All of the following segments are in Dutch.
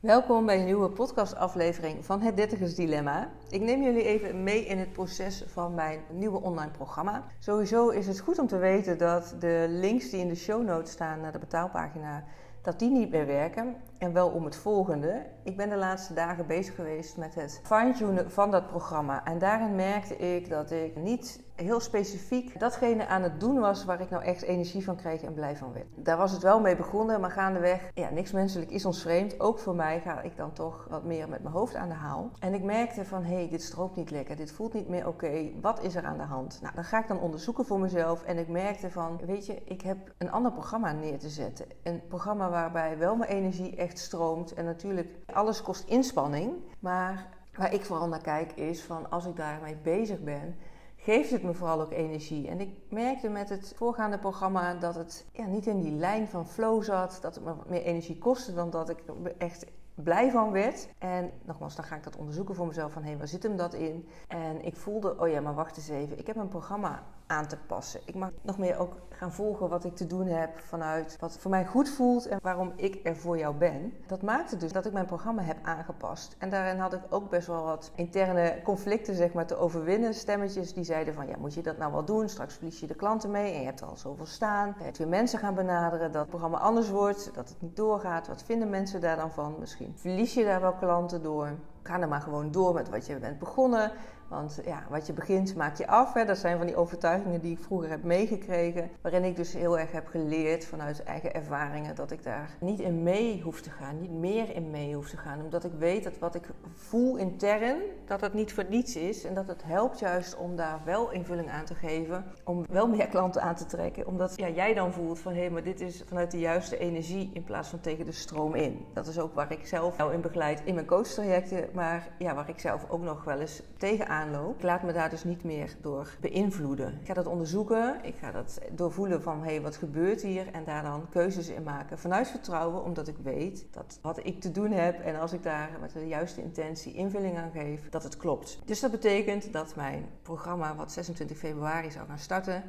Welkom bij een nieuwe podcastaflevering van Het Dertigers Dilemma. Ik neem jullie even mee in het proces van mijn nieuwe online programma. Sowieso is het goed om te weten dat de links die in de show notes staan naar de betaalpagina, dat die niet meer werken. En wel om het volgende. Ik ben de laatste dagen bezig geweest met het fine-tunen van dat programma. En daarin merkte ik dat ik niet heel specifiek datgene aan het doen was waar ik nou echt energie van kreeg en blij van werd. Daar was het wel mee begonnen, maar gaandeweg, ja, niks menselijk is ons vreemd. Ook voor mij ga ik dan toch wat meer met mijn hoofd aan de haal. En ik merkte van, hé, hey, dit strookt niet lekker, dit voelt niet meer oké. Wat is er aan de hand? Nou, dan ga ik dan onderzoeken voor mezelf. En ik merkte van, weet je, ik heb een ander programma neer te zetten. Een programma waarbij wel mijn energie echt stroomt. En natuurlijk, alles kost inspanning. Maar waar ik vooral naar kijk is van, als ik daarmee bezig ben geeft het me vooral ook energie. En ik merkte met het voorgaande programma dat het ja, niet in die lijn van flow zat, dat het me meer energie kostte dan dat ik echt blij van werd. En nogmaals, dan ga ik dat onderzoeken voor mezelf van hé, hey, waar zit hem dat in? En ik voelde, oh ja, maar wacht eens even, ik heb een programma aan te passen. Ik mag nog meer ook gaan volgen wat ik te doen heb vanuit wat voor mij goed voelt en waarom ik er voor jou ben. Dat maakte dus dat ik mijn programma heb aangepast. En daarin had ik ook best wel wat interne conflicten zeg maar, te overwinnen. Stemmetjes die zeiden van ja, moet je dat nou wel doen? Straks verlies je de klanten mee en je hebt al zoveel staan. Je hebt weer mensen gaan benaderen dat het programma anders wordt, dat het niet doorgaat. Wat vinden mensen daar dan van? Misschien verlies je daar wel klanten door. Ga er maar gewoon door met wat je bent begonnen. Want ja, wat je begint, maak je af. Hè. Dat zijn van die overtuigingen die ik vroeger heb meegekregen. Waarin ik dus heel erg heb geleerd vanuit eigen ervaringen dat ik daar niet in mee hoef te gaan. Niet meer in mee hoef te gaan. Omdat ik weet dat wat ik voel intern, dat het niet voor niets is. En dat het helpt juist om daar wel invulling aan te geven. Om wel meer klanten aan te trekken. Omdat ja, jij dan voelt van hé, hey, maar dit is vanuit de juiste energie in plaats van tegen de stroom in. Dat is ook waar ik zelf jou in begeleid in mijn coachtrajecten. Maar ja, waar ik zelf ook nog wel eens tegenaan ik laat me daar dus niet meer door beïnvloeden. Ik ga dat onderzoeken, ik ga dat doorvoelen van hé, hey, wat gebeurt hier en daar dan keuzes in maken. Vanuit vertrouwen, omdat ik weet dat wat ik te doen heb en als ik daar met de juiste intentie invulling aan geef, dat het klopt. Dus dat betekent dat mijn programma, wat 26 februari zou gaan starten,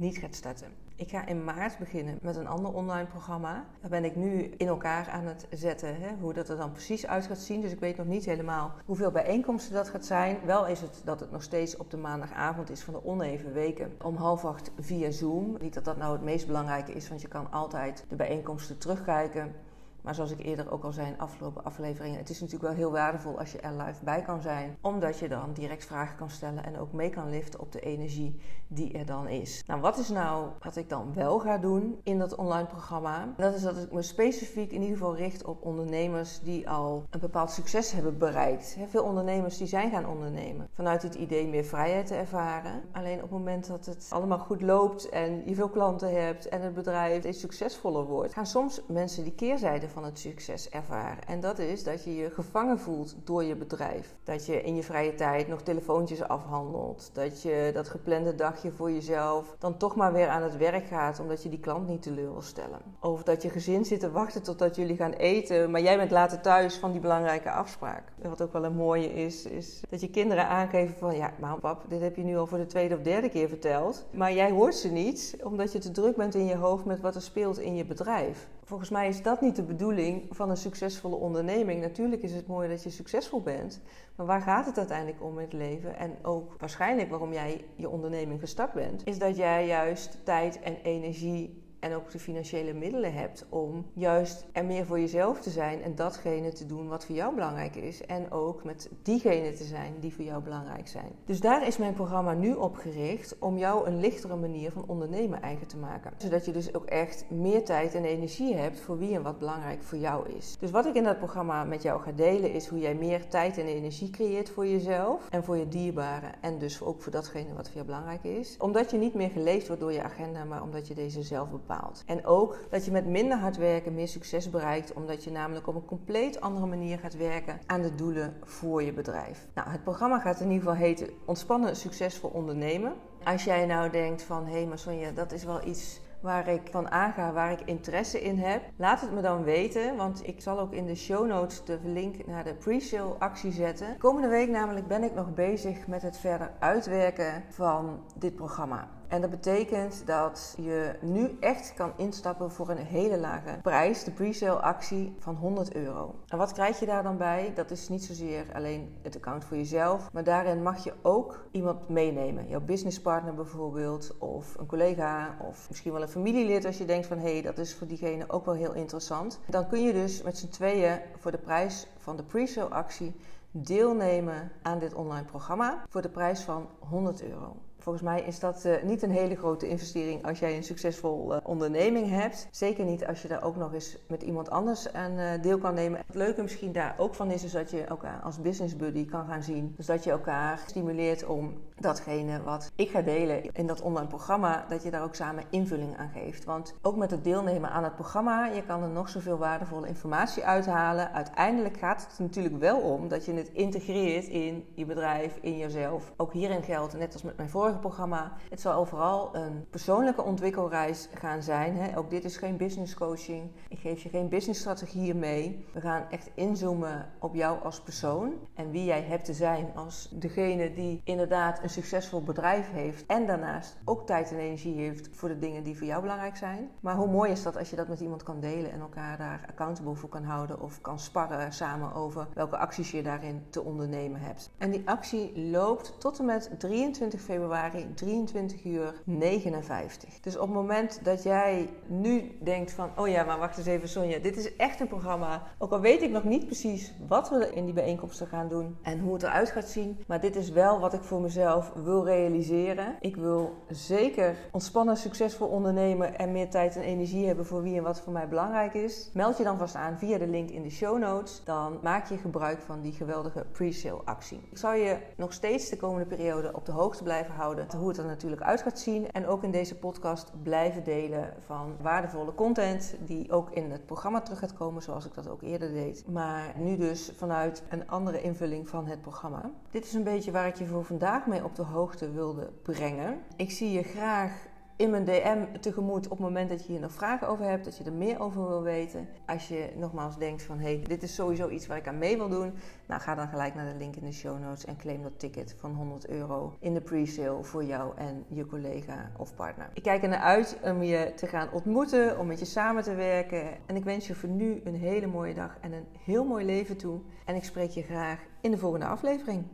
niet gaat starten. Ik ga in maart beginnen met een ander online programma. Daar ben ik nu in elkaar aan het zetten, hè, hoe dat er dan precies uit gaat zien. Dus ik weet nog niet helemaal hoeveel bijeenkomsten dat gaat zijn. Wel is het dat het nog steeds op de maandagavond is van de oneven weken. Om half acht via Zoom. Niet dat dat nou het meest belangrijke is, want je kan altijd de bijeenkomsten terugkijken. Maar zoals ik eerder ook al zei in afgelopen afleveringen, het is natuurlijk wel heel waardevol als je er live bij kan zijn, omdat je dan direct vragen kan stellen en ook mee kan liften op de energie die er dan is. Nou, wat is nou wat ik dan wel ga doen in dat online programma? Dat is dat ik me specifiek in ieder geval richt op ondernemers die al een bepaald succes hebben bereikt. Veel ondernemers die zijn gaan ondernemen vanuit het idee meer vrijheid te ervaren. Alleen op het moment dat het allemaal goed loopt en je veel klanten hebt en het bedrijf steeds succesvoller wordt, gaan soms mensen die keerzijde van het succes ervaren. En dat is dat je je gevangen voelt door je bedrijf. Dat je in je vrije tijd nog telefoontjes afhandelt. Dat je dat geplande dagje voor jezelf dan toch maar weer aan het werk gaat omdat je die klant niet teleur wil stellen. Of dat je gezin zit te wachten totdat jullie gaan eten, maar jij bent later thuis van die belangrijke afspraak. En wat ook wel een mooie is, is dat je kinderen aangeven van ja, maar pap, dit heb je nu al voor de tweede of derde keer verteld. Maar jij hoort ze niet omdat je te druk bent in je hoofd met wat er speelt in je bedrijf. Volgens mij is dat niet de bedoeling van een succesvolle onderneming. Natuurlijk is het mooi dat je succesvol bent, maar waar gaat het uiteindelijk om in het leven? En ook waarschijnlijk waarom jij je onderneming gestart bent, is dat jij juist tijd en energie en ook de financiële middelen hebt om juist er meer voor jezelf te zijn en datgene te doen wat voor jou belangrijk is. En ook met diegenen te zijn die voor jou belangrijk zijn. Dus daar is mijn programma nu op gericht om jou een lichtere manier van ondernemen eigen te maken. Zodat je dus ook echt meer tijd en energie hebt voor wie en wat belangrijk voor jou is. Dus wat ik in dat programma met jou ga delen is hoe jij meer tijd en energie creëert voor jezelf en voor je dierbaren. En dus ook voor datgene wat voor jou belangrijk is. Omdat je niet meer geleefd wordt door je agenda, maar omdat je deze zelf bepaalt. En ook dat je met minder hard werken meer succes bereikt, omdat je namelijk op een compleet andere manier gaat werken aan de doelen voor je bedrijf. Nou, het programma gaat in ieder geval heten Ontspannen Succesvol Ondernemen. Als jij nou denkt van, hé hey, maar Sonja, dat is wel iets waar ik van aanga, waar ik interesse in heb, laat het me dan weten. Want ik zal ook in de show notes de link naar de pre-sale actie zetten. Komende week namelijk ben ik nog bezig met het verder uitwerken van dit programma. En dat betekent dat je nu echt kan instappen voor een hele lage prijs, de pre-sale actie van 100 euro. En wat krijg je daar dan bij? Dat is niet zozeer alleen het account voor jezelf, maar daarin mag je ook iemand meenemen. Jouw businesspartner bijvoorbeeld, of een collega, of misschien wel een familielid als je denkt van hé, hey, dat is voor diegene ook wel heel interessant. Dan kun je dus met z'n tweeën voor de prijs van de pre-sale actie deelnemen aan dit online programma voor de prijs van 100 euro. Volgens mij is dat uh, niet een hele grote investering als jij een succesvol uh, onderneming hebt. Zeker niet als je daar ook nog eens met iemand anders aan uh, deel kan nemen. Het leuke misschien daar ook van is, is dat je elkaar als business buddy kan gaan zien. Dus dat je elkaar stimuleert om datgene wat ik ga delen in dat online programma, dat je daar ook samen invulling aan geeft. Want ook met het deelnemen aan het programma, je kan er nog zoveel waardevolle informatie uithalen. Uiteindelijk gaat het natuurlijk wel om dat je het integreert in je bedrijf, in jezelf. Ook hierin geldt, net als met mijn programma. Het zal overal een persoonlijke ontwikkelreis gaan zijn. Hè. Ook dit is geen business coaching. Ik geef je geen business strategieën mee. We gaan echt inzoomen op jou als persoon en wie jij hebt te zijn als degene die inderdaad een succesvol bedrijf heeft en daarnaast ook tijd en energie heeft voor de dingen die voor jou belangrijk zijn. Maar hoe mooi is dat als je dat met iemand kan delen en elkaar daar accountable voor kan houden of kan sparren samen over welke acties je daarin te ondernemen hebt. En die actie loopt tot en met 23 februari 23 uur 59. Dus op het moment dat jij nu denkt van, oh ja, maar wacht eens even Sonja, dit is echt een programma. Ook al weet ik nog niet precies wat we in die bijeenkomsten gaan doen en hoe het eruit gaat zien. Maar dit is wel wat ik voor mezelf wil realiseren. Ik wil zeker ontspannen, succesvol ondernemen en meer tijd en energie hebben voor wie en wat voor mij belangrijk is. Meld je dan vast aan via de link in de show notes. Dan maak je gebruik van die geweldige pre-sale actie. Ik zal je nog steeds de komende periode op de hoogte blijven houden hoe het er natuurlijk uit gaat zien. En ook in deze podcast blijven delen van waardevolle content die ook in het programma terug gaat komen, zoals ik dat ook eerder deed. Maar nu dus vanuit een andere invulling van het programma. Dit is een beetje waar ik je voor vandaag mee op de hoogte wilde brengen. Ik zie je graag in mijn DM tegemoet op het moment dat je hier nog vragen over hebt, dat je er meer over wil weten. Als je nogmaals denkt van hé, hey, dit is sowieso iets waar ik aan mee wil doen, nou ga dan gelijk naar de link in de show notes en claim dat ticket van 100 euro in de pre-sale voor jou en je collega of partner. Ik kijk er naar uit om je te gaan ontmoeten, om met je samen te werken. En ik wens je voor nu een hele mooie dag en een heel mooi leven toe. En ik spreek je graag in de volgende aflevering.